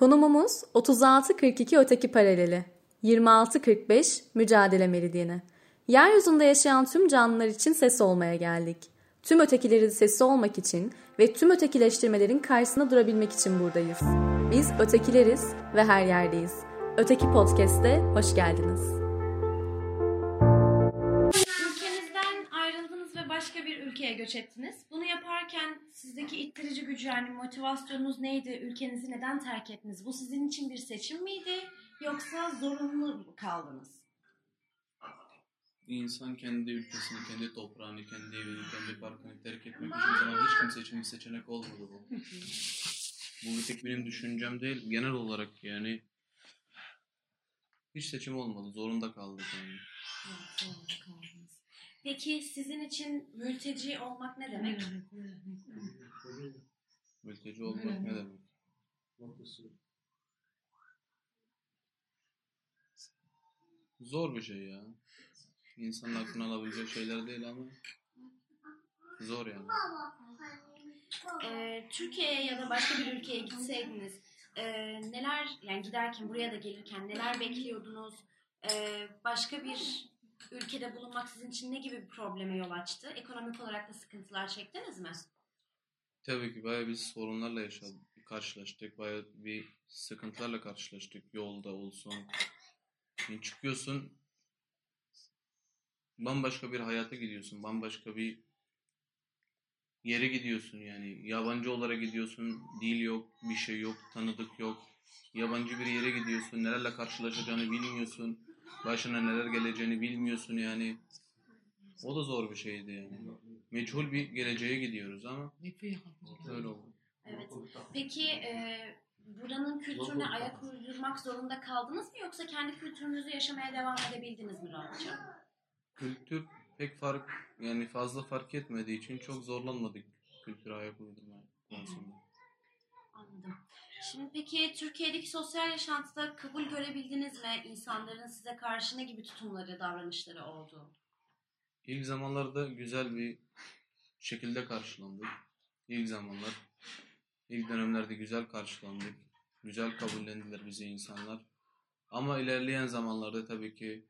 Konumumuz 36-42 öteki paraleli, 26-45 mücadele meridyeni. Yeryüzünde yaşayan tüm canlılar için ses olmaya geldik. Tüm ötekilerin sesi olmak için ve tüm ötekileştirmelerin karşısında durabilmek için buradayız. Biz ötekileriz ve her yerdeyiz. Öteki Podcast'te hoş geldiniz. Ülkenizden ayrıldınız ve başka bir ülkeye göç ettiniz. Sizdeki ittirici gücü yani motivasyonunuz neydi? Ülkenizi neden terk ettiniz? Bu sizin için bir seçim miydi? Yoksa zorunlu mu kaldınız? İnsan kendi ülkesini, kendi toprağını, kendi evini, kendi parkını terk etmek hiçbir zaman hiç kimse için bir seçenek olmadı bu. Bu bir tek benim düşüncem değil, genel olarak yani hiç seçim olmadı, zorunda kaldık yani. Evet, zorunlu kaldınız. Peki sizin için mülteci olmak ne demek? Mülteci olmak ne demek? Zor bir şey ya. İnsanın aklına alabilecek şeyler değil ama zor yani. Ee, Türkiye'ye ya da başka bir ülkeye gitseydiniz e, neler yani giderken buraya da gelirken neler bekliyordunuz? Ee, başka bir ülkede bulunmak sizin için ne gibi bir probleme yol açtı? Ekonomik olarak da sıkıntılar çektiniz mi? Tabii ki bayağı bir sorunlarla yaşadık, karşılaştık. Bayağı bir sıkıntılarla karşılaştık. Yolda olsun. Yani çıkıyorsun, bambaşka bir hayata gidiyorsun. Bambaşka bir yere gidiyorsun yani. Yabancı olarak gidiyorsun. Dil yok, bir şey yok, tanıdık yok. Yabancı bir yere gidiyorsun. Nelerle karşılaşacağını bilmiyorsun. Başına neler geleceğini bilmiyorsun yani. O da zor bir şeydi yani. Meçhul bir geleceğe gidiyoruz ama öyle oldu. Evet. Peki e, buranın kültürüne ayak uydurmak zorunda kaldınız mı yoksa kendi kültürünüzü yaşamaya devam edebildiniz mi rahatça? Kültür pek fark yani fazla fark etmediği için çok zorlanmadık kültüre ayak uydurma konusunda. Şimdi peki Türkiye'deki sosyal yaşantıda kabul görebildiniz mi? İnsanların size karşı ne gibi tutumları, davranışları oldu? İlk zamanlarda güzel bir şekilde karşılandık. İlk zamanlar, ilk dönemlerde güzel karşılandık. Güzel kabullendiler bizi insanlar. Ama ilerleyen zamanlarda tabii ki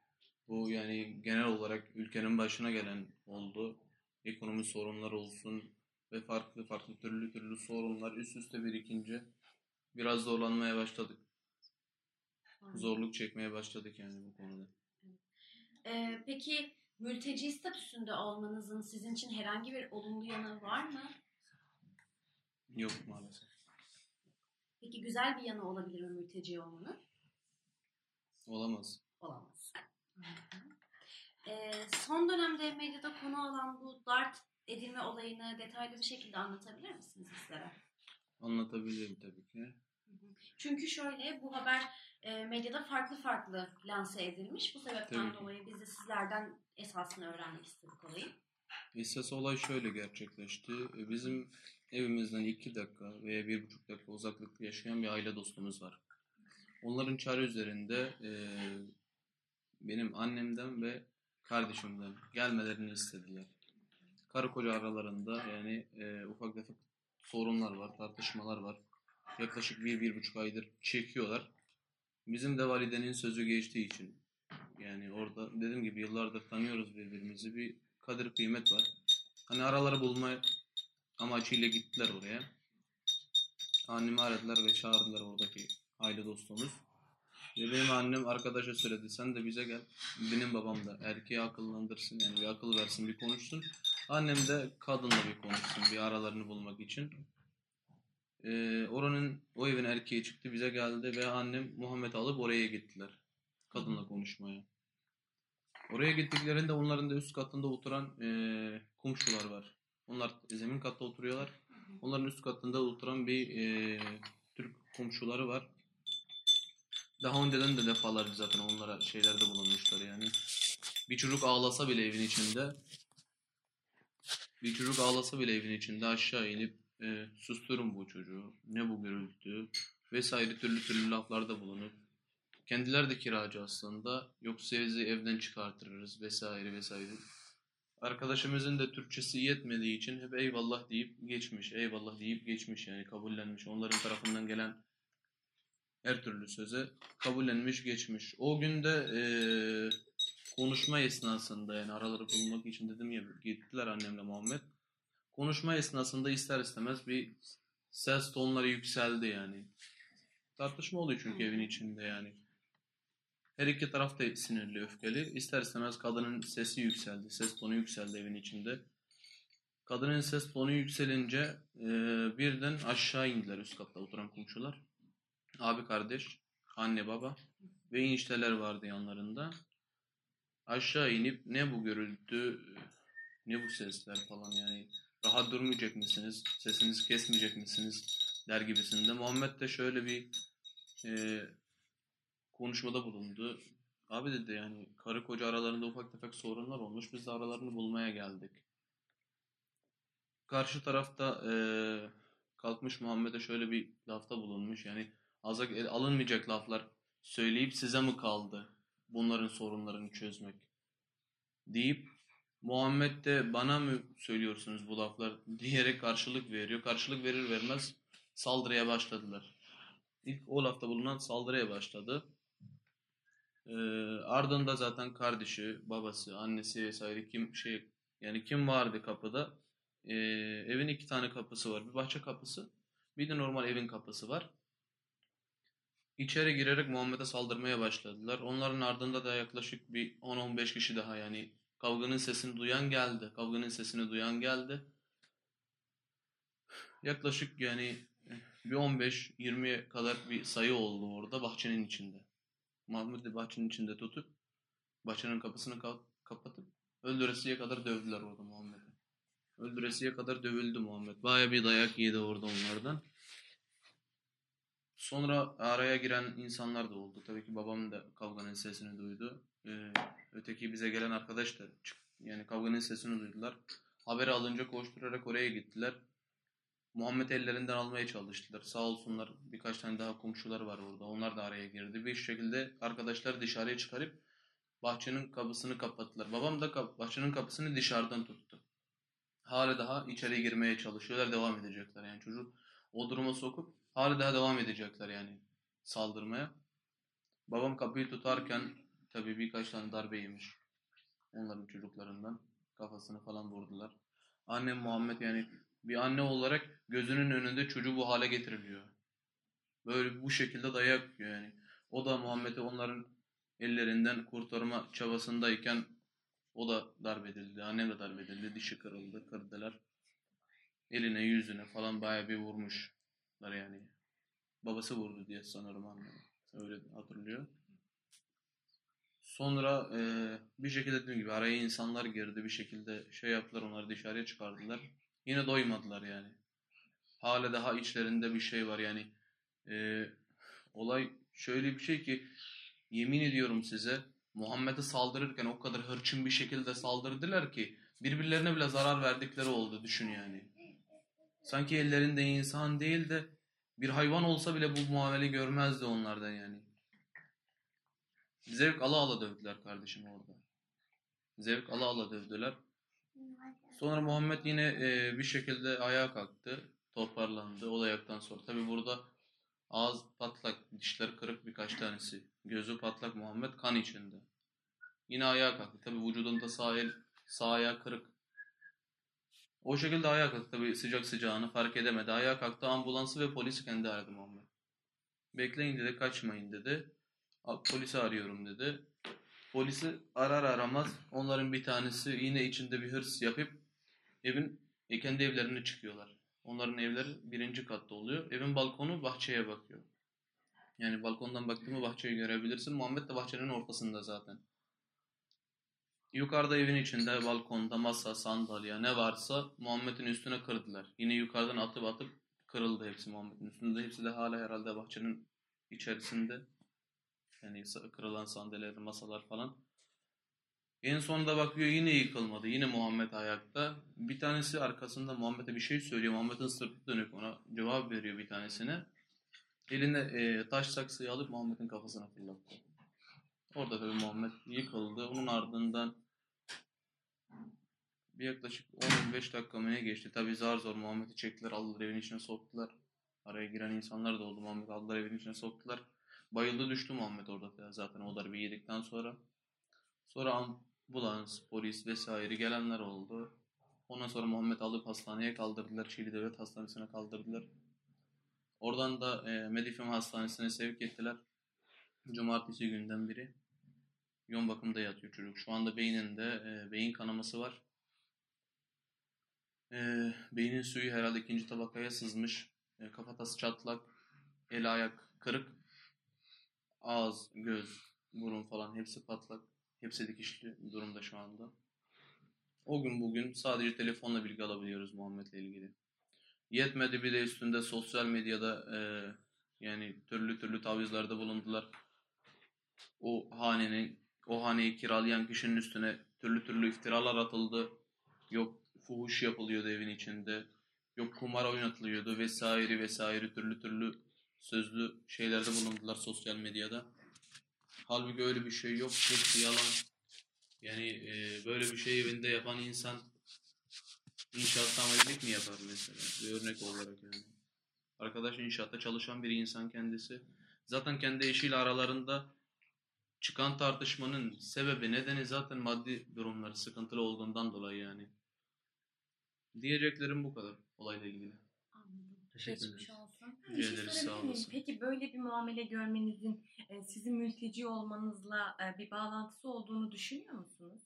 bu yani genel olarak ülkenin başına gelen oldu. Ekonomi sorunları olsun ve farklı farklı türlü türlü sorunlar üst üste birikince biraz zorlanmaya başladık. Zorluk çekmeye başladık yani bu konuda. E, peki mülteci statüsünde olmanızın sizin için herhangi bir olumlu yanı var mı? Yok maalesef. Peki güzel bir yanı olabilir mi mülteci olmanın? Olamaz. Olamaz. E, son dönemde medyada konu olan bu dart edilme olayını detaylı bir şekilde anlatabilir misiniz bizlere? Anlatabilirim tabii ki. Çünkü şöyle bu haber e, medyada farklı farklı lanse edilmiş. Bu sebepten Tabii dolayı biz de sizlerden esasını öğrenmek istedik olayı. Esas olay şöyle gerçekleşti. E, Bizim evimizden iki dakika veya bir buçuk dakika uzaklıkta yaşayan bir aile dostumuz var. Onların çare üzerinde e, benim annemden ve kardeşimden gelmelerini istediler. Karı koca aralarında yani e, ufak tefek sorunlar var, tartışmalar var. Yaklaşık bir, bir buçuk aydır çekiyorlar. Bizim de validenin sözü geçtiği için yani orada dediğim gibi yıllardır tanıyoruz birbirimizi. Bir kadir kıymet var. Hani araları bulma amacıyla gittiler oraya. Annemi aradılar ve çağırdılar oradaki aile dostumuz. Ve benim annem arkadaşa söyledi sen de bize gel. Benim babam da erkeği akıllandırsın yani bir akıl versin bir konuşsun. Annem de kadınla bir konuşsun bir aralarını bulmak için. Ee, oranın o evin erkeği çıktı bize geldi ve annem Muhammed alıp oraya gittiler. Kadınla konuşmaya. Oraya gittiklerinde onların da üst katında oturan eee komşular var. Onlar zemin katta oturuyorlar. Onların üst katında oturan bir eee, Türk komşuları var. Daha önceden de defalarca zaten onlara şeylerde bulunmuşlar yani. Bir çocuk ağlasa bile evin içinde bir çocuk ağlasa bile evin içinde aşağı inip e, susturun bu çocuğu, ne bu gürültü vesaire türlü türlü laflarda bulunup kendileri de kiracı aslında yoksa sizi evden çıkartırız vesaire vesaire. Arkadaşımızın da Türkçesi yetmediği için hep eyvallah deyip geçmiş, eyvallah deyip geçmiş yani kabullenmiş. Onların tarafından gelen her türlü söze kabullenmiş geçmiş. O günde e, konuşma esnasında yani araları bulmak için dedim ya gittiler annemle Muhammed. Konuşma esnasında ister istemez bir ses tonları yükseldi yani. Tartışma oluyor çünkü evin içinde yani. Her iki taraf da sinirli, öfkeli. İster istemez kadının sesi yükseldi, ses tonu yükseldi evin içinde. Kadının ses tonu yükselince e, birden aşağı indiler üst katta oturan komşular. Abi kardeş, anne baba ve enişteler vardı yanlarında. Aşağı inip ne bu gürültü, ne bu sesler falan yani. Rahat durmayacak mısınız, sesinizi kesmeyecek misiniz der gibisinde. Muhammed de şöyle bir e, konuşmada bulundu. Abi dedi yani karı koca aralarında ufak tefek sorunlar olmuş. Biz de aralarını bulmaya geldik. Karşı tarafta e, kalkmış Muhammed'e şöyle bir lafta bulunmuş. Yani aza alınmayacak laflar söyleyip size mi kaldı bunların sorunlarını çözmek deyip Muhammed de bana mı söylüyorsunuz bu laflar diyerek karşılık veriyor. Karşılık verir vermez saldırıya başladılar. İlk o lafta bulunan saldırıya başladı. Ee, ardında zaten kardeşi, babası, annesi vesaire kim şey yani kim vardı kapıda? Ee, evin iki tane kapısı var. Bir bahçe kapısı, bir de normal evin kapısı var. İçeri girerek Muhammed'e saldırmaya başladılar. Onların ardında da yaklaşık bir 10-15 kişi daha yani kavganın sesini duyan geldi. Kavganın sesini duyan geldi. Yaklaşık yani bir 15-20'ye kadar bir sayı oldu orada bahçenin içinde. Mahmud'u bahçenin içinde tutup bahçenin kapısını kapatıp öldüresiye kadar dövdüler orada Muhammed'i. Öldüresiye kadar dövüldü Muhammed. Baya bir dayak yedi orada onlardan. Sonra araya giren insanlar da oldu. Tabii ki babam da kavganın sesini duydu. Ee, öteki bize gelen arkadaş da yani kavganın sesini duydular. Haberi alınca koşturarak oraya gittiler. Muhammed ellerinden almaya çalıştılar. Sağ olsunlar birkaç tane daha komşular var orada. Onlar da araya girdi. Bir şekilde arkadaşlar dışarıya çıkarıp bahçenin kapısını kapattılar. Babam da bahçenin kapısını dışarıdan tuttu. Hala daha içeri girmeye çalışıyorlar. Devam edecekler. Yani çocuk o duruma sokup hala daha devam edecekler yani saldırmaya. Babam kapıyı tutarken tabii birkaç tane darbe yemiş. Onların çocuklarından. Kafasını falan vurdular. Annem Muhammed yani bir anne olarak gözünün önünde çocuğu bu hale getiriliyor. Böyle bu şekilde dayak yiyor yani. O da Muhammed'i onların ellerinden kurtarma çabasındayken o da darp edildi. Annem de darp edildi. Dişi kırıldı. Kırdılar. Eline yüzüne falan bayağı bir vurmuşlar yani. Babası vurdu diye sanırım annem. Öyle hatırlıyor. Sonra e, bir şekilde dediğim gibi araya insanlar girdi. Bir şekilde şey yaptılar. Onları dışarıya çıkardılar. Yine doymadılar yani. Hala daha içlerinde bir şey var yani. E, olay şöyle bir şey ki yemin ediyorum size Muhammed'e saldırırken o kadar hırçın bir şekilde saldırdılar ki birbirlerine bile zarar verdikleri oldu düşün yani. Sanki ellerinde insan değil de bir hayvan olsa bile bu muamele görmezdi onlardan yani. Zevk ala ala dövdüler kardeşim orada. Zevk ala ala dövdüler. Sonra Muhammed yine e, bir şekilde ayağa kalktı. Toparlandı o dayaktan sonra. Tabi burada ağız patlak, dişler kırık birkaç tanesi. Gözü patlak Muhammed kan içinde. Yine ayağa kalktı. Tabi vücudunda sağ el, sağ ayağı kırık. O şekilde ayağa kalktı. Tabi sıcak sıcağını fark edemedi. Ayağa kalktı. Ambulansı ve polisi kendi aradı Muhammed. Bekleyin dedi, kaçmayın dedi. Polisi arıyorum dedi. Polisi arar aramaz onların bir tanesi yine içinde bir hırs yapıp evin e, kendi evlerine çıkıyorlar. Onların evleri birinci katta oluyor. Evin balkonu bahçeye bakıyor. Yani balkondan baktığımı bahçeyi görebilirsin. Muhammed de bahçenin ortasında zaten. Yukarıda evin içinde balkonda masa, sandalye ne varsa Muhammed'in üstüne kırdılar. Yine yukarıdan atıp atıp kırıldı hepsi Muhammed'in üstünde. Hepsi de hala herhalde bahçenin içerisinde. Yani kırılan sandalyeler, masalar falan. En sonunda bakıyor yine yıkılmadı. Yine Muhammed ayakta. Bir tanesi arkasında Muhammed'e bir şey söylüyor. Muhammed'in sırtı dönük ona cevap veriyor bir tanesine. Elinde e, taş saksıyı alıp Muhammed'in kafasına fırlattı. Orada tabii Muhammed yıkıldı. Onun ardından bir yaklaşık 15 dakika mı ne geçti. Tabii zar zor Muhammed'i çektiler aldılar evin içine soktular. Araya giren insanlar da oldu. Muhammed aldılar evin içine soktular. Bayıldı düştü Muhammed orada zaten o darbeyi yedikten sonra. Sonra ambulans, polis vesaire gelenler oldu. Ondan sonra Muhammed alıp hastaneye kaldırdılar. Çiğli Devlet Hastanesi'ne kaldırdılar. Oradan da e, Medifem Hastanesi'ne sevk ettiler. Cumartesi günden biri. Yoğun bakımda yatıyor çocuk. Şu anda beyninde e, beyin kanaması var. E, beynin suyu herhalde ikinci tabakaya sızmış. E, kafatası çatlak. El ayak kırık. Ağız, göz, burun falan hepsi patlak. Hepsi dikişli durumda şu anda. O gün bugün sadece telefonla bilgi alabiliyoruz Muhammed'le ilgili. Yetmedi bir de üstünde sosyal medyada e, yani türlü türlü tavizlerde bulundular. O hanenin, o haneyi kiralayan kişinin üstüne türlü türlü iftiralar atıldı. Yok fuhuş yapılıyordu evin içinde. Yok kumar oynatılıyordu vesaire vesaire türlü türlü sözlü şeylerde bulundular sosyal medyada. Halbuki öyle bir şey yok. Hepsi yalan. Yani e, böyle bir şey evinde yapan insan inşaat tamircilik mi yapar mesela? Bir örnek olarak yani. Arkadaş inşaatta çalışan bir insan kendisi. Zaten kendi eşiyle aralarında çıkan tartışmanın sebebi nedeni zaten maddi durumları sıkıntılı olduğundan dolayı yani. Diyeceklerim bu kadar olayla ilgili. Anladım. Teşekkür Geçmiş ederiz. olsun. Bir şey ederiz, sorabilir sağ olasın. Peki böyle bir muamele görmenizin e, sizin mülteci olmanızla e, bir bağlantısı olduğunu düşünüyor musunuz?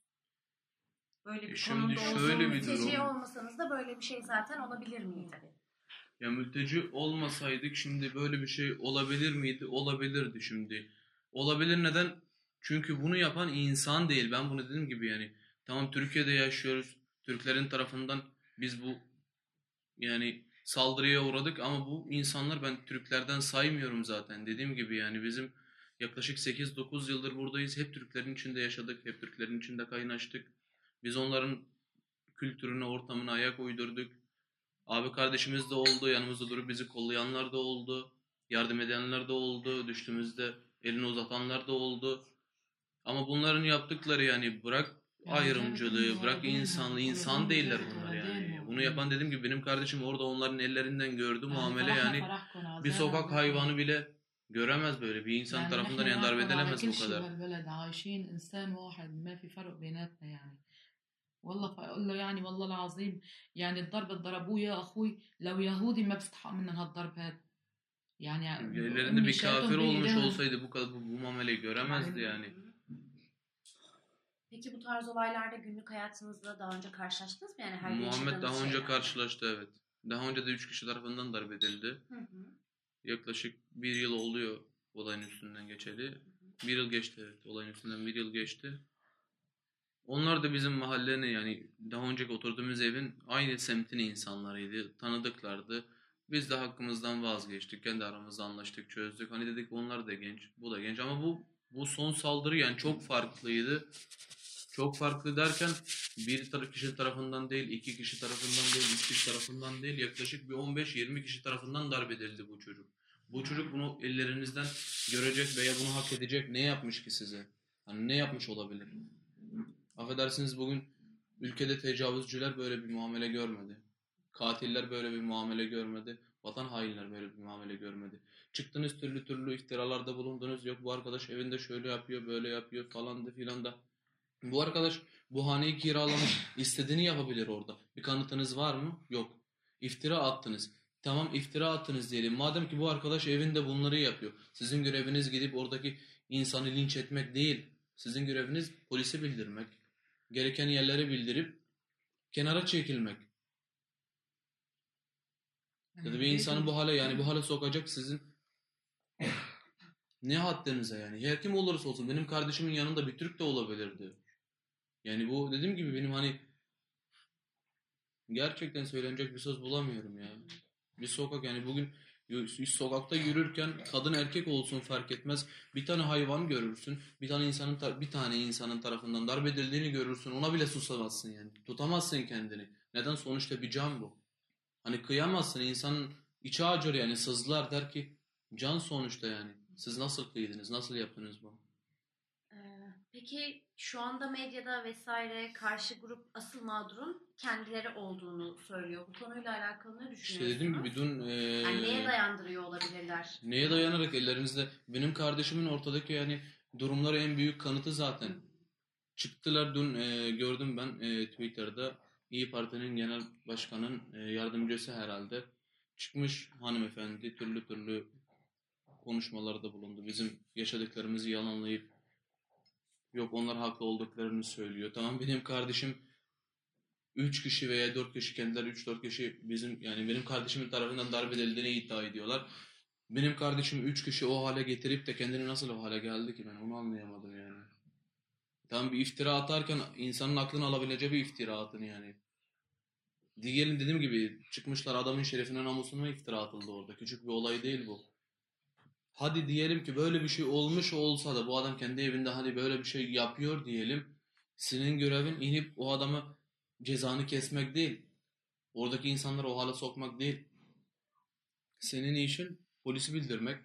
Böyle E bir şimdi konumda şöyle bir Mülteci durum. olmasanız da böyle bir şey zaten olabilir miydi? Ya mülteci olmasaydık şimdi böyle bir şey olabilir miydi? Olabilirdi şimdi. Olabilir neden? Çünkü bunu yapan insan değil. Ben bunu dediğim gibi yani tamam Türkiye'de yaşıyoruz. Türklerin tarafından biz bu yani saldırıya uğradık ama bu insanlar ben Türklerden saymıyorum zaten. Dediğim gibi yani bizim yaklaşık 8-9 yıldır buradayız. Hep Türklerin içinde yaşadık. Hep Türklerin içinde kaynaştık. Biz onların kültürüne, ortamına ayak uydurduk. Abi kardeşimiz de oldu. Yanımızda durup bizi kollayanlar da oldu. Yardım edenler de oldu. Düştüğümüzde elini uzatanlar da oldu. Ama bunların yaptıkları yani bırak Yani ayrımcılığı, zaten bırak değil mi? insanlığı, Öyle insan değil değiller mi? bunlar Öyle değil yani. mi? Bunu yapan dediğim gibi benim kardeşim orada onların ellerinden gördü muamele فرحنا yani. فرحكم Bir عزانا sokak بكم. hayvanı bile göremez böyle. Bir insan يعني tarafından نحن yani darp معكم على edilemez كل bu شيء kadar. بهالبلد عايشين إنسان واحد ما في فرق بيناتنا يعني والله فأقول له يعني والله العظيم يعني الضرب اللي ضربوه يا أخوي لو يهودي ما بيستحق منهم هالضرب هذا يعني Ellerinde أمي bir شايفهم kafir olmuş بإيديها. olsaydı bu kadar bu, bu muameleyi göremezdi yani. Peki bu tarz olaylarda günlük hayatınızda daha önce karşılaştınız mı? Yani her Muhammed daha önce şeylerle. karşılaştı evet. Daha önce de 3 kişi tarafından darp edildi. Hı hı. Yaklaşık bir yıl oluyor olayın üstünden geçeli. Bir yıl geçti evet. Olayın üstünden bir yıl geçti. Onlar da bizim mahallenin yani daha önceki oturduğumuz evin aynı semtin insanlarıydı. Tanıdıklardı. Biz de hakkımızdan vazgeçtik. Kendi aramızda anlaştık, çözdük. Hani dedik onlar da genç, bu da genç. Ama bu bu son saldırı yani çok farklıydı. Çok farklı derken bir tar- kişi tarafından değil, iki kişi tarafından değil, üç kişi tarafından değil, yaklaşık bir 15-20 kişi tarafından darp edildi bu çocuk. Bu çocuk bunu ellerinizden görecek veya bunu hak edecek ne yapmış ki size? Hani ne yapmış olabilir? Affedersiniz bugün ülkede tecavüzcüler böyle bir muamele görmedi. Katiller böyle bir muamele görmedi. Vatan hainler böyle bir muamele görmedi. Çıktınız türlü türlü iftiralarda bulundunuz. Yok bu arkadaş evinde şöyle yapıyor, böyle yapıyor falan da filan da. Bu arkadaş bu haneyi kiralamış. istediğini yapabilir orada. Bir kanıtınız var mı? Yok. İftira attınız. Tamam iftira attınız diyelim. Madem ki bu arkadaş evinde bunları yapıyor. Sizin göreviniz gidip oradaki insanı linç etmek değil. Sizin göreviniz polise bildirmek. Gereken yerlere bildirip kenara çekilmek. Ya da bir insanı bu hale yani bu hale sokacak sizin ne haddinize yani. Her kim olursa olsun benim kardeşimin yanında bir Türk de olabilirdi. Yani bu dediğim gibi benim hani gerçekten söylenecek bir söz bulamıyorum ya. Bir sokak yani bugün sokakta yürürken kadın erkek olsun fark etmez. Bir tane hayvan görürsün. Bir tane insanın bir tane insanın tarafından darp edildiğini görürsün. Ona bile susamazsın yani. Tutamazsın kendini. Neden? Sonuçta bir can bu. Hani kıyamazsın. insanın içi acır yani sızlar der ki can sonuçta yani. Siz nasıl kıydınız? Nasıl yaptınız bu? Ee, peki şu anda medyada vesaire karşı grup asıl mağdurun kendileri olduğunu söylüyor. Bu konuyla alakalı ne İşte düşünüyorsunuz? dediğim gibi dün e, Yani neye dayandırıyor olabilirler? neye dayanarak ellerinizde benim kardeşimin ortadaki yani durumları en büyük kanıtı zaten. Çıktılar dün e, gördüm ben e, Twitter'da İyi Parti'nin genel başkanın e, yardımcısı herhalde çıkmış hanımefendi türlü türlü konuşmalarda bulundu. Bizim yaşadıklarımızı yalanlayıp yok onlar haklı olduklarını söylüyor. Tamam benim kardeşim 3 kişi veya 4 kişi kendileri 3-4 kişi bizim yani benim kardeşimin tarafından darp edildiğini iddia ediyorlar. Benim kardeşim 3 kişi o hale getirip de kendini nasıl o hale geldi ki ben onu anlayamadım yani. Tam bir iftira atarken insanın aklını alabileceği bir iftira atın yani. Diyelim dediğim gibi çıkmışlar adamın şerefine namusuna iftira atıldı orada. Küçük bir olay değil bu. Hadi diyelim ki böyle bir şey olmuş olsa da bu adam kendi evinde hadi böyle bir şey yapıyor diyelim. Senin görevin inip o adamı cezanı kesmek değil. Oradaki insanları o hale sokmak değil. Senin işin polisi bildirmek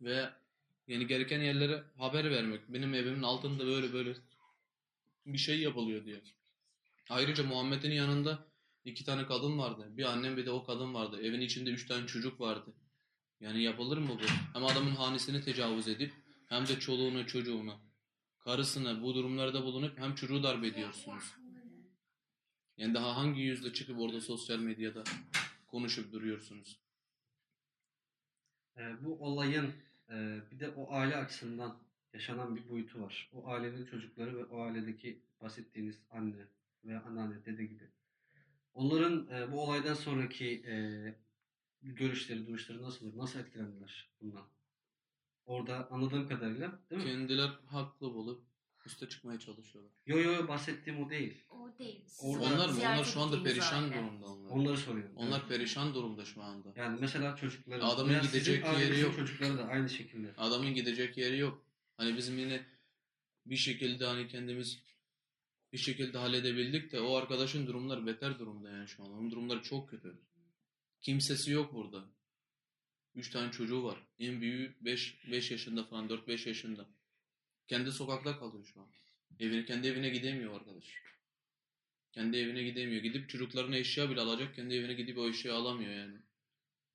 ve yani gereken yerlere haber vermek. Benim evimin altında böyle böyle bir şey yapılıyor diye. Ayrıca Muhammed'in yanında iki tane kadın vardı. Bir annem bir de o kadın vardı. Evin içinde üç tane çocuk vardı. Yani yapılır mı bu? Hem adamın hanesini tecavüz edip hem de çoluğuna çocuğuna karısına bu durumlarda bulunup hem çocuğu darp ediyorsunuz. Yani daha hangi yüzle çıkıp orada sosyal medyada konuşup duruyorsunuz? Ee, bu olayın e, bir de o aile açısından yaşanan bir boyutu var. O ailenin çocukları ve o ailedeki bahsettiğiniz anne veya anneanne, dede gibi. Onların e, bu olaydan sonraki e, görüşleri, duruşları nasıl olur? Nasıl etkilendiler bundan? Orada anladığım kadarıyla değil mi? Kendiler haklı bulup üste çıkmaya çalışıyorlar. Yo yo bahsettiğim o değil. O değil. Siz Onlar mı? Onlar şu anda perişan aile. durumda onlar. Onları soruyorum. Onlar Evet. perişan durumda şu anda. Yani mesela çocukları Adamın gidecek yeri yok. çocukları da aynı şekilde. Adamın gidecek yeri yok. Hani bizim yine bir şekilde hani kendimiz bir şekilde halledebildik de o arkadaşın durumları beter durumda yani şu an. Onun durumları çok kötü. Kimsesi yok burada. Üç tane çocuğu var. En büyüğü 5 5 yaşında falan 4-5 yaşında. Kendi sokakta kalıyor şu an. Evine kendi evine gidemiyor arkadaş. Kendi evine gidemiyor. Gidip çocuklarına eşya bile alacak. Kendi evine gidip o eşyayı alamıyor yani.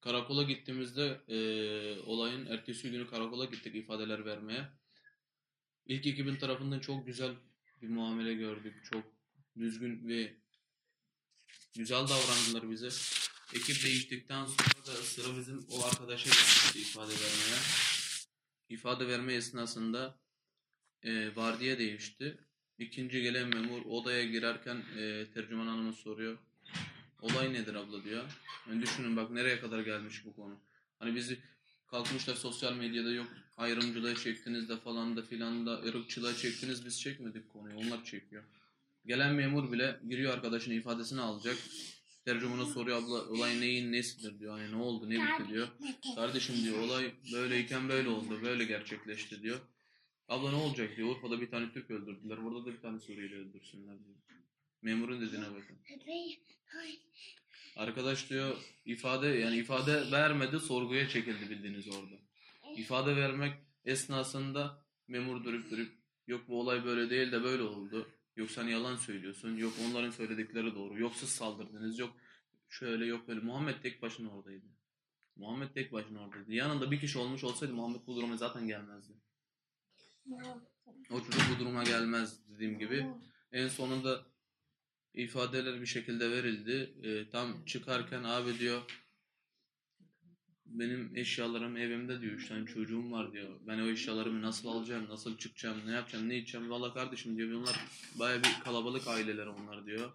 Karakola gittiğimizde eee, olayın ertesi günü karakola gittik ifadeler vermeye. İlk ekibin tarafından çok güzel bir muamele gördük. Çok düzgün ve güzel davrandılar bize. Ekip değiştikten sonra da sıra bizim o arkadaşa gelmişti ifade vermeye. İfade verme esnasında e, vardiya değişti. İkinci gelen memur odaya girerken e, tercüman hanıma soruyor. Olay nedir abla diyor. Yani düşünün bak nereye kadar gelmiş bu konu. Hani bizi kalkmışlar sosyal medyada yok ayrımcılığa çektiniz de falan da filan da ırkçılığa çektiniz biz çekmedik konuyu onlar çekiyor. Gelen memur bile giriyor arkadaşın ifadesini alacak. Tercümana soruyor abla olay neyin nesidir diyor. Hani ne oldu ne bitti diyor. Kardeşim diyor olay böyleyken böyle oldu böyle gerçekleşti diyor. Abla ne olacak diyor. Urfa'da bir tane Türk öldürdüler. Burada da bir tane Suriyeli öldürsünler diyor. Memurun dediğine bakın. Arkadaş diyor ifade yani ifade vermedi sorguya çekildi bildiğiniz orada. İfade vermek esnasında memur durup durup yok bu olay böyle değil de böyle oldu. Yok sen yalan söylüyorsun. Yok onların söyledikleri doğru. Yok siz saldırdınız. Yok şöyle yok böyle. Muhammed tek başına oradaydı. Muhammed tek başına oradaydı. Yanında bir kişi olmuş olsaydı Muhammed bu duruma zaten gelmezdi. O çocuk bu duruma gelmez dediğim gibi. En sonunda ifadeler bir şekilde verildi. Ee, tam çıkarken abi diyor benim eşyalarım evimde diyor. Üç tane çocuğum var diyor. Ben o eşyalarımı nasıl alacağım, nasıl çıkacağım, ne yapacağım, ne içeceğim. Valla kardeşim diyor. Onlar baya bir kalabalık aileler onlar diyor.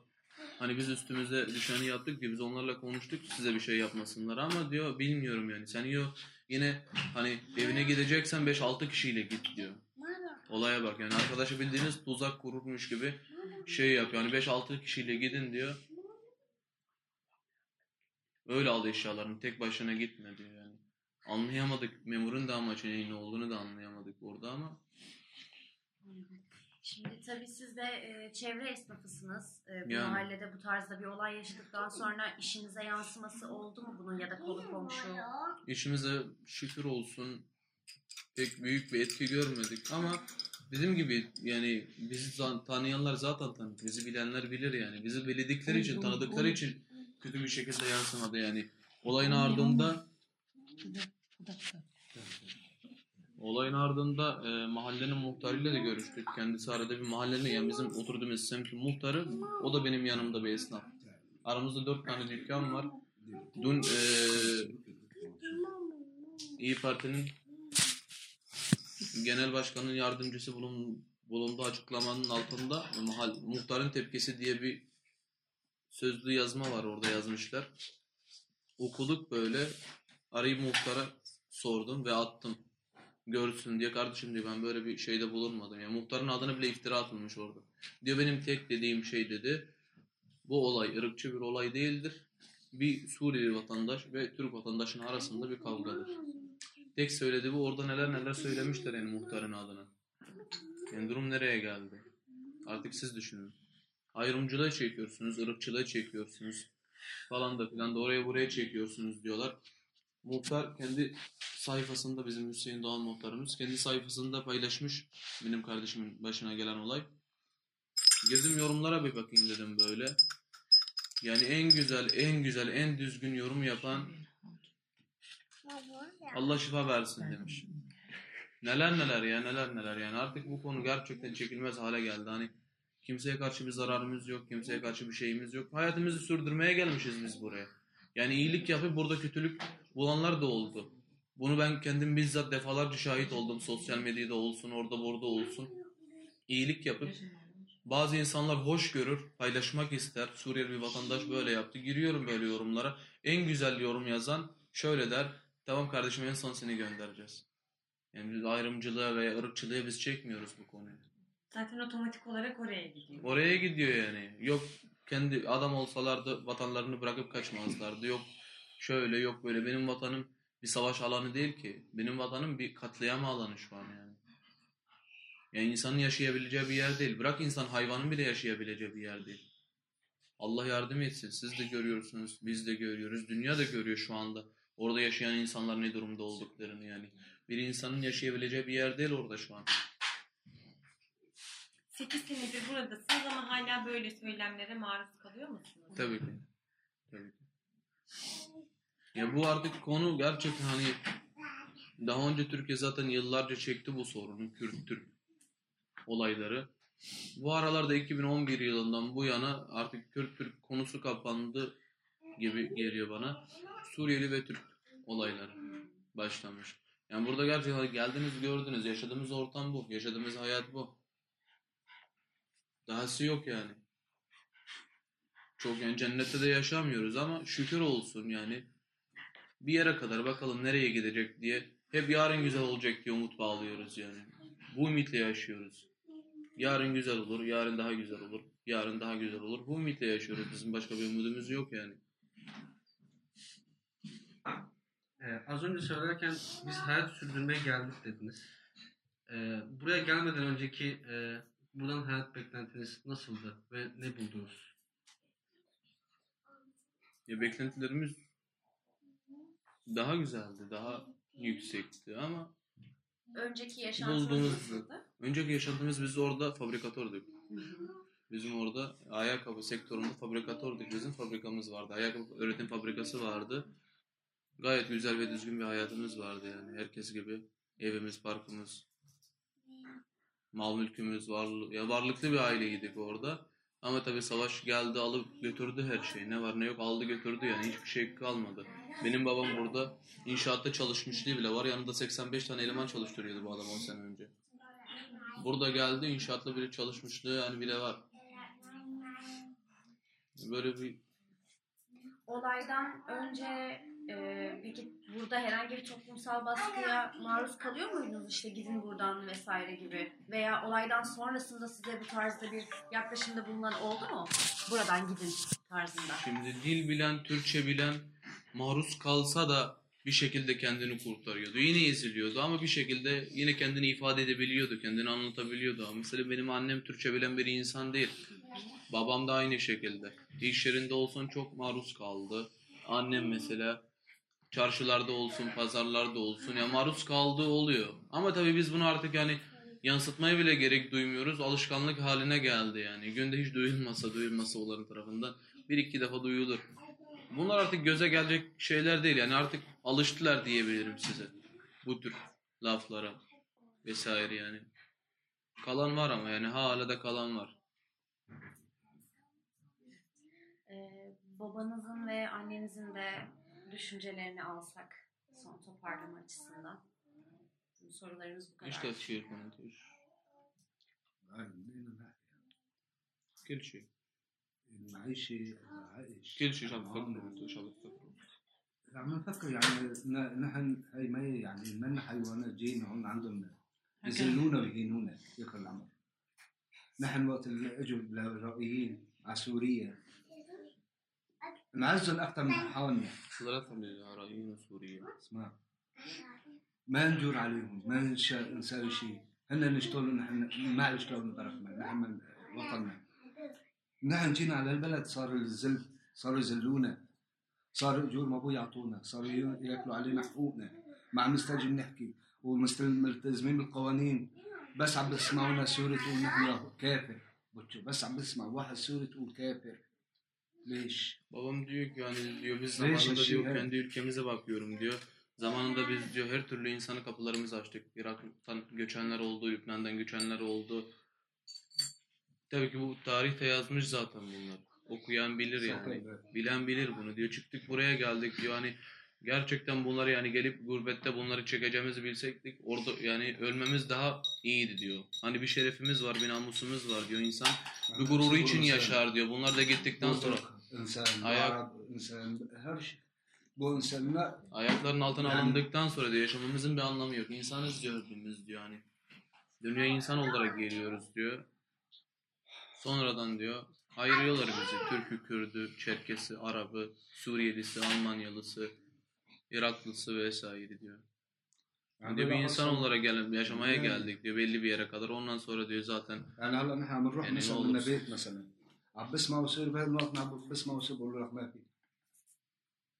Hani biz üstümüze düşeni yaptık diyor. Biz onlarla konuştuk size bir şey yapmasınlar ama diyor bilmiyorum yani. Sen diyor yine hani evine gideceksen 5-6 kişiyle git diyor. Olaya bak yani arkadaşı bildiğiniz tuzak kururmuş gibi şey yapıyor. Yani 5-6 kişiyle gidin diyor. Öyle al eşyalarını tek başına gitme diyor yani. Anlayamadık memurun da amacı ne olduğunu da anlayamadık orada ama Şimdi tabii siz de e, çevre esnafısınız. E, bu Yani. mahallede bu tarzda bir olay yaşadıktan sonra işinize yansıması oldu mu bunun ya da kolu komşu? işimize şükür olsun pek büyük bir etki görmedik ama Bizim gibi yani bizi tanıyanlar zaten tanır. Bizi bilenler bilir yani. Bizi bildikleri için, tanıdıkları için kötü bir şekilde yansımadı yani. Olayın ardında Olayın ardında e, mahallenin muhtarıyla da görüştük. Kendisi arada bir mahallenin yani bizim oturduğumuz semtin muhtarı. O da benim yanımda bir esnaf. Aramızda dört tane dükkan var. Dün e, İyi Parti'nin genel başkanın yardımcısı bulun, bulunduğu açıklamanın altında mahal, muhtarın tepkisi diye bir sözlü yazma var orada yazmışlar. Okuduk böyle arayıp muhtara sordum ve attım görsün diye kardeşim diyor ben böyle bir şeyde bulunmadım. Yani muhtarın adına bile iftira atılmış orada. Diyor benim tek dediğim şey dedi. Bu olay ırkçı bir olay değildir. Bir Suriyeli vatandaş ve Türk vatandaşının arasında bir kavgadır. Tek söylediği bu orada neler neler söylemişler yani muhtarın adına. Yani durum nereye geldi? Artık siz düşünün. Ayrımcılığı çekiyorsunuz, ırkçılığı çekiyorsunuz falan da filan da oraya buraya çekiyorsunuz diyorlar. Muhtar kendi sayfasında bizim Hüseyin Doğan muhtarımız kendi sayfasında paylaşmış benim kardeşimin başına gelen olay. Girdim yorumlara bir bakayım dedim böyle. Yani en güzel, en güzel, en düzgün yorum yapan Allah şifa versin demiş. Neler neler ya neler neler yani artık bu konu gerçekten çekilmez hale geldi. Hani kimseye karşı bir zararımız yok, kimseye karşı bir şeyimiz yok. Hayatımızı sürdürmeye gelmişiz biz buraya. Yani iyilik yapıp burada kötülük bulanlar da oldu. Bunu ben kendim bizzat defalarca şahit oldum. Sosyal medyada olsun, orada burada olsun. İyilik yapıp bazı insanlar hoş görür, paylaşmak ister. Suriyeli bir vatandaş böyle yaptı. Giriyorum böyle yorumlara. En güzel yorum yazan şöyle der. Tamam kardeşim en son seni göndereceğiz. Yani biz ayrımcılığa veya ırkçılığa biz çekmiyoruz bu konuyu. Zaten otomatik olarak oraya gidiyor. Oraya gidiyor yani. Yok kendi adam olsalardı vatanlarını bırakıp kaçmazlardı. Yok şöyle yok böyle. Benim vatanım bir savaş alanı değil ki. Benim vatanım bir katliam alanı şu an yani. Yani insanın yaşayabileceği bir yer değil. Bırak insan hayvanın bile yaşayabileceği bir yer değil. Allah yardım etsin. Siz de görüyorsunuz. Biz de görüyoruz. Dünya da görüyor şu anda. Orada yaşayan insanlar ne durumda olduklarını yani. Bir insanın yaşayabileceği bir yer değil orada şu an. 8 senedir buradasınız ama hala böyle söylemlere maruz kalıyor musunuz? Tabii ki. Tabii ki. Ya bu artık konu gerçekten hani daha önce Türkiye zaten yıllarca çekti bu sorunu. Kürt-Türk olayları. Bu aralarda 2011 yılından bu yana artık Kürt-Türk konusu kapandı gibi geliyor bana. Suriyeli ve Türk olayları başlamış. Yani burada gerçekten geldiniz gördünüz. Yaşadığımız ortam bu. Yaşadığımız hayat bu. Dahası yok yani. Çok yani cennette de yaşamıyoruz ama şükür olsun yani. Bir yere kadar bakalım nereye gidecek diye. Hep yarın güzel olacak diye umut bağlıyoruz yani. Bu ümitle yaşıyoruz. Yarın güzel olur, yarın daha güzel olur, yarın daha güzel olur. Bu ümitle yaşıyoruz. Bizim başka bir umudumuz yok yani. Ee, az önce söylerken biz hayat sürdürmeye geldik dediniz. Ee, buraya gelmeden önceki e, buradan hayat beklentiniz nasıldı ve ne buldunuz? Ya beklentilerimiz daha güzeldi, daha yüksekti ama Önceki Bulduğunuz- nasıldı? önceki yaşadığımız biz orada fabrikatördük. Bizim orada ayakkabı sektöründe fabrikatördük. Bizim fabrikamız vardı. Ayakkabı üretim fabrikası vardı. Gayet güzel ve düzgün bir hayatımız vardı yani. Herkes gibi. Evimiz, parkımız, mal mülkümüz, varlı, ya varlıklı bir aileydik orada. Ama tabii savaş geldi alıp götürdü her şeyi. Ne var ne yok aldı götürdü yani hiçbir şey kalmadı. Benim babam burada inşaatta çalışmışlığı bile var. Yanında 85 tane eleman çalıştırıyordu bu adam 10 sene önce. Burada geldi inşaatla bile çalışmışlığı yani bile var. Böyle bir Olaydan önce e, peki burada herhangi bir toplumsal baskıya maruz kalıyor muydunuz işte gidin buradan vesaire gibi veya olaydan sonrasında size bu tarzda bir yaklaşımda bulunan oldu mu? Buradan gidin tarzında. Şimdi dil bilen, Türkçe bilen maruz kalsa da bir şekilde kendini kurtarıyordu. Yine eziliyordu ama bir şekilde yine kendini ifade edebiliyordu, kendini anlatabiliyordu. Mesela benim annem Türkçe bilen bir insan değil. Babam da aynı şekilde. İş yerinde olsun çok maruz kaldı. Annem mesela çarşılarda olsun, pazarlarda olsun ya maruz kaldığı oluyor. Ama tabii biz bunu artık yani yansıtmaya bile gerek duymuyoruz. Alışkanlık haline geldi yani. Günde hiç duyulmasa, duyulmasa onların tarafından bir iki defa duyulur. Bunlar artık göze gelecek şeyler değil. Yani artık alıştılar diyebilirim size. Bu tür laflara vesaire yani. Kalan var ama yani hala da kalan var. Ee, babanızın ve annenizin de düşüncelerini alsak son toparlama açısından. Bizim sorularımız bu kadar. إيش تفسير كنت إيش كل شيء المعيشة العائش كل شيء شاب تفكروا أنتوا شاب تفكروا عم نفكر يعني نحن هي ما يعني من حيوانات جينا هون عندهم يذلونا ويهينونا يا أخي العمر نحن وقت اللي اجوا الرائيين على سوريا انعزل أكثر من حالنا صلاة للعراقيين وسوريا اسمع. ما نجور عليهم ما نساوي شيء. هن نشتغلوا نحن ما يشتغلوا من طرفنا نحن من وطننا. نحن جينا على البلد صار الذل صاروا يذلونا صاروا اجور ما بو يعطونا صاروا يأكلوا علينا حقوقنا. ما عم نستجي نحكي وملتزمين بالقوانين. بس عم بيسمعونا سوري تقول نحن كافر. بس عم بسمع واحد سوري تقول كافر. Leş. Babam diyor ki hani diyor biz zamanında işi, diyor evet. kendi ülkemize bakıyorum diyor. Zamanında biz diyor her türlü insanı kapılarımızı açtık. Irak'tan göçenler oldu, Lübnan'dan göçenler oldu. Tabii ki bu tarihte yazmış zaten bunlar. Okuyan bilir yani. Bilen bilir bunu diyor. Çıktık buraya geldik diyor. Hani Gerçekten bunları yani gelip gurbette bunları çekeceğimizi bilsektik orada yani ölmemiz daha iyiydi diyor. Hani bir şerefimiz var, bir namusumuz var diyor insan. Bir gururu için yaşar diyor. Bunlar da gittikten sonra insan, ayak insan, her şey bu insanlar ayakların altına yani, alındıktan sonra diyor yaşamamızın bir anlamı yok. İnsanız diyor Rabbimiz diyor hani. Dünya insan olarak geliyoruz diyor. Sonradan diyor ayırıyorlar bizi. Türk'ü, Kürd'ü, Çerkesi, Arabı, Suriyelisi, Almanyalısı, Iraklısı vesaire diyor. Yani diyor bir böyle insan aslında- olarak gel yaşamaya Yani- geldik diyor belli bir yere kadar. Ondan sonra diyor zaten يعني هلا نحن عم نروح يعني مثلا والله من بس- بيت مثلا عم بسمع وصير بهذا الوقت عم بسمع وصير بقول له لك ما في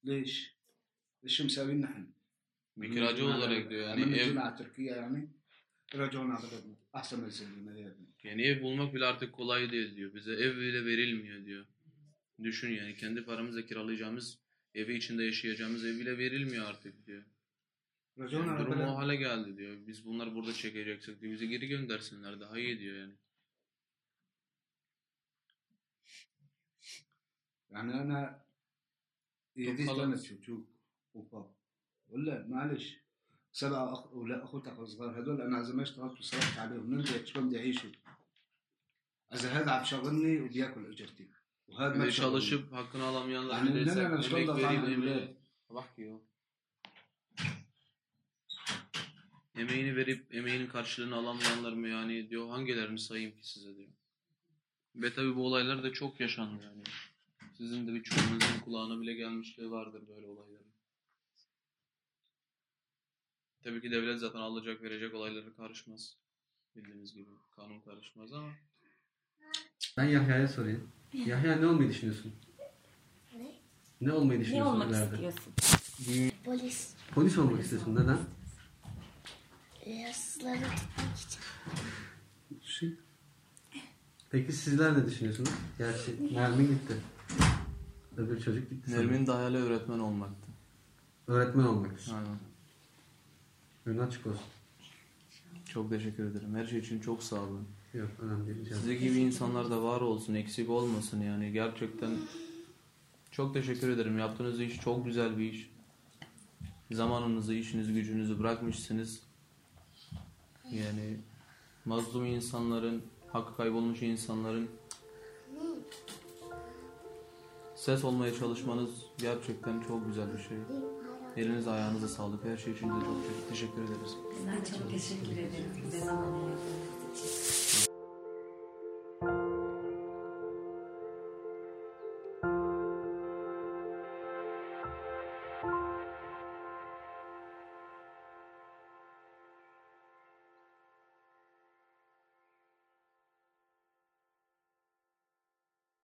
ليش؟ ايش مساويين نحن؟ bir kiracı olarak diyor yani عم ev نجي على تركيا يعني رجعونا على بلدنا احسن ما يسلمنا يا ابني Yani ev bulmak bile artık kolay değil diyor. Bize ev bile verilmiyor diyor. Düşün yani kendi paramızla kiralayacağımız, evi içinde yaşayacağımız ev bile verilmiyor artık diyor. رجعونا Yani على durum o بلدنا hale geldi diyor. Biz bunları burada çekeceksek diyor. Bizi geri göndersinler daha iyi diyor yani. يعني انا ايدي خلاص. كانت شوك وباب ولا معلش سبع أخ... ولا اخوتك الصغار هدول انا اذا ما اشتغلت وصرفت عليهم ننزل شلون بدي اعيشوا اذا هذا عم شغلني وبياكل اجرتي وهذا Bir ما de بشغلني. çalışıp hakkını alamayanlar Yani bir de neden sen öyle emek şurada vereyim falan emeği. öyle? Bak ki o. Emeğini verip emeğinin karşılığını alamayanlar mı yani diyor hangilerini sayayım ki size diyor. Ve tabi bu olaylar da çok yaşandı yani. Sizin de birçoğunuzun kulağına bile gelmişliği vardır böyle olayların. Tabii ki devlet zaten alacak verecek olaylara karışmaz. Bildiğiniz gibi kanun karışmaz ama Ben Yahya'ya sorayım. Yahya ne olmayı düşünüyorsun? Ne? Ne olmayı Ne düşünüyorsun olmak ileride? istiyorsun? Polis. Polis olmak istiyorsun. Neden? Hırsızları tutmak için. Şey. Peki sizler ne düşünüyorsunuz? Gerçi Nermin gitti. Öbür çocuk gitti. Nermin'in de hayali öğretmen olmaktı. Öğretmen olmak istiyor. Aynen. Önün açık olsun. Çok teşekkür ederim. Her şey için çok sağ olun. Yok önemli değil. Size ederim. gibi insanlar da var olsun, eksik olmasın yani. Gerçekten çok teşekkür ederim. Yaptığınız iş çok güzel bir iş. Zamanınızı, işinizi, gücünüzü bırakmışsınız. Yani mazlum insanların, hakkı kaybolmuş insanların ses olmaya çalışmanız gerçekten çok güzel bir şey. Elinize ayağınıza sağlık. Her şey için de çok çok teşekkür ederiz. Bizler çok teşekkür ederiz. Bize zaman ayırdığınız için.